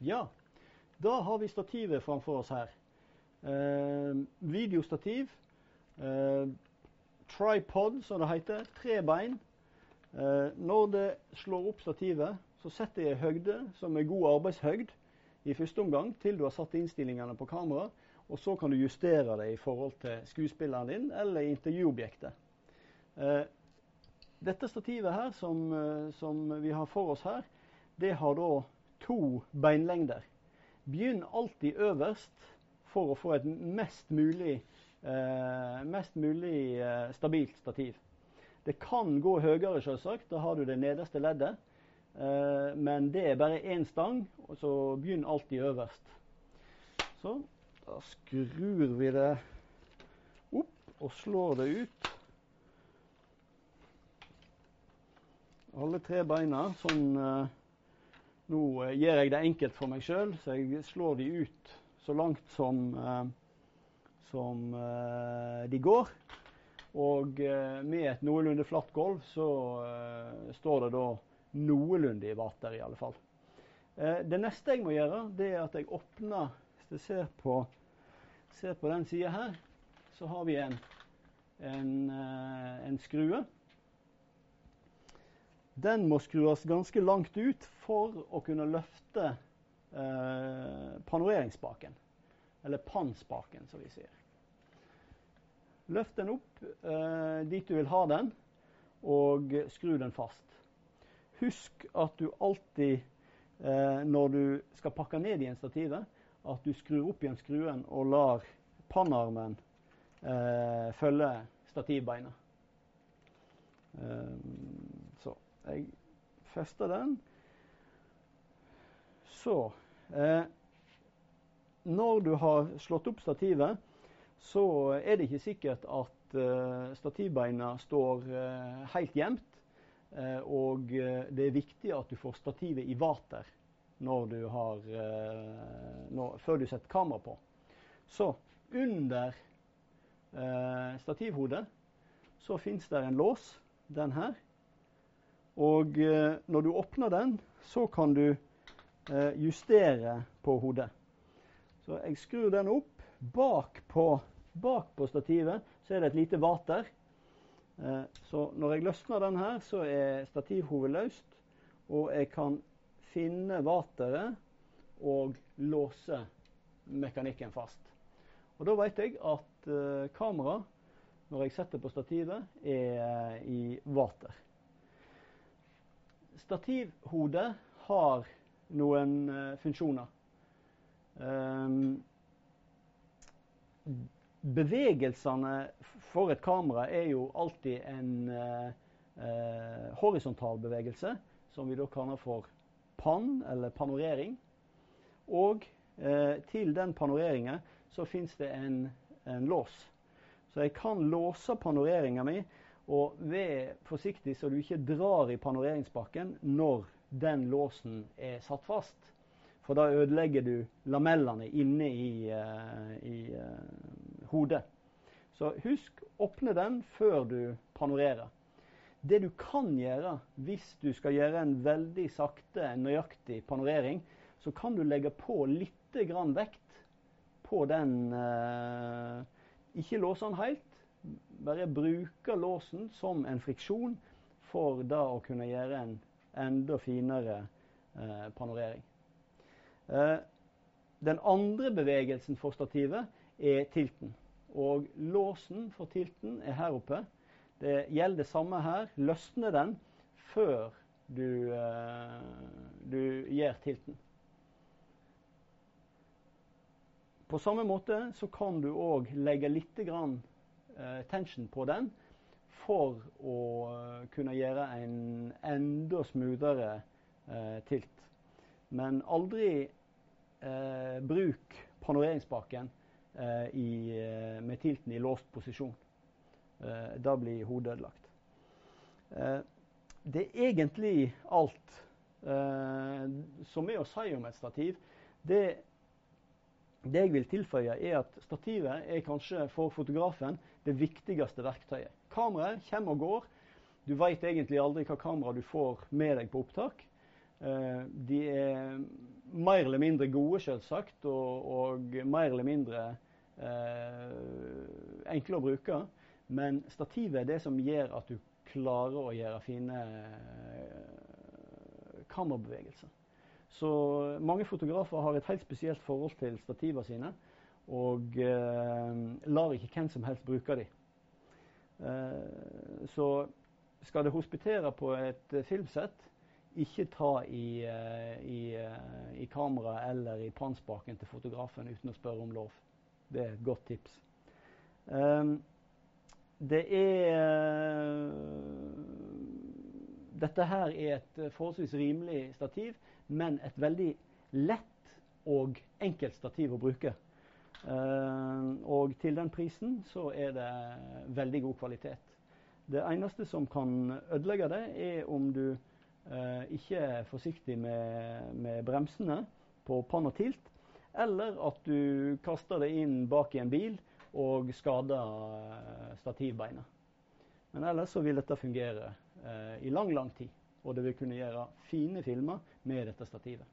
Ja, da har vi stativet framfor oss her. Eh, videostativ. Eh, tripod, som det heter. Tre bein. Eh, når det slår opp stativet, så setter jeg høgde som er god arbeidshøgd i første omgang, til du har satt innstillingene på kamera. Og så kan du justere det i forhold til skuespilleren din eller intervjuobjektet. Eh, dette stativet her som, eh, som vi har for oss her, det har da to beinlengder. Begynn alltid øverst for å få et mest mulig, eh, mest mulig eh, stabilt stativ. Det kan gå høyere, selvsagt. Da har du det nederste leddet. Eh, men det er bare én stang, så begynn alltid øverst. Så da skrur vi det opp og slår det ut. Alle tre beina. Sånn eh, Nå eh, gjør jeg det enkelt for meg sjøl, så jeg slår de ut så langt som, som de går. Og med et noenlunde flatt gulv så står det da noenlunde i vater, i alle fall. Eh, det neste jeg må gjøre, det er at jeg åpner Hvis du ser på, ser på den sida her, så har vi en, en, eh, en skrue. Den må skrues ganske langt ut for å kunne løfte eh, panoreringsspaken. Eller pannspaken, som vi sier. Løft den opp eh, dit du vil ha den, og skru den fast. Husk at du alltid, eh, når du skal pakke ned igjen stativet, at du skrur opp igjen skruen og lar pannarmen eh, følge stativbeina. Så jeg fester den. Så eh, Når du har slått opp stativet, så er det ikke sikkert at eh, stativbeina står eh, helt jevnt. Eh, og eh, det er viktig at du får stativet i vater når du har, eh, når, før du setter kamera på. Så under stativhodet så fins det en lås, den her. Og når du åpner den, så kan du justere på hodet. Så jeg skrur den opp. Bak på, bak på stativet så er det et lite vater. Eh, så når jeg løsner den her, så er stativhovet løst, og jeg kan finne vateret og låse mekanikken fast. Og Da vet jeg at uh, kamera, når jeg setter på stativet, er i vater. Stativhodet har noen uh, funksjoner. Um, bevegelsene for et kamera er jo alltid en eh, eh, horisontal bevegelse, som vi da kaller for pann, eller panorering. Og eh, til den panoreringen så fins det en, en, lås. Så jeg kan låse panoreringa mi, og vær forsiktig så du ikke drar i panoreringsbakken når den låsen er satt fast. For da ødelegger du lamellene inne i, uh, i uh, hodet. Så husk, åpne den før du panorerer. Det du kan gjøre hvis du skal gjøre en veldig sakte, nøyaktig panorering, så kan du legge på litt vekt på den uh, Ikke låse den helt, bare bruke låsen som en friksjon for da å kunne gjøre en enda finere panorering. Eh, den andre bevegelsen for stativet er tilten. Og låsen for tilten er her oppe. Det gjelder det samme her. Løsne den før du, eh, du gjør tilten. På samme måte så kan du òg legge litt grann, tension på den for å kunne gjøre en enda smoothere uh, tilt. Men aldri eh, bruk panoreringsspaken eh, eh, med tilten i låst posisjon. Eh, da blir hodet ødelagt. Eh, det er egentlig alt som er å si om et stativ. Det, det jeg vil tilføye, er at stativet er kanskje for fotografen det viktigste verktøyet. Kameraet kommer og går. Du veit egentlig aldri hva kamera du får med deg på opptak. De er mer eller mindre gode, selvsagt, og, og mer eller mindre eh, enkle å bruke. Men stativet er det som gjør at du klarer å gjøre fine eh, kammerbevegelser. Så mange fotografer har et helt spesielt forhold til stativene sine, og eh, lar ikke hvem som helst bruke dem. Eh, så skal det hospitere på et filmsett, ikke ta i, eh, i, eh, i kameraet eller i pannspaken til fotografen uten å spørre om lov. Det er et godt tips. Eh, det er Dette her er et forholdsvis rimelig stativ, men et veldig lett og enkelt stativ å bruke. Uh, og til den prisen så er det veldig god kvalitet. Det eneste som kan ødelegge det, er om du eh, ikke er forsiktig med, med, bremsene på pann og tilt, eller at du kaster det inn bak i en bil og skader stativbeinet. Men ellers så vil dette fungere eh, i lang, lang tid. Og det vil kunne gjøre fine filmer med dette stativet.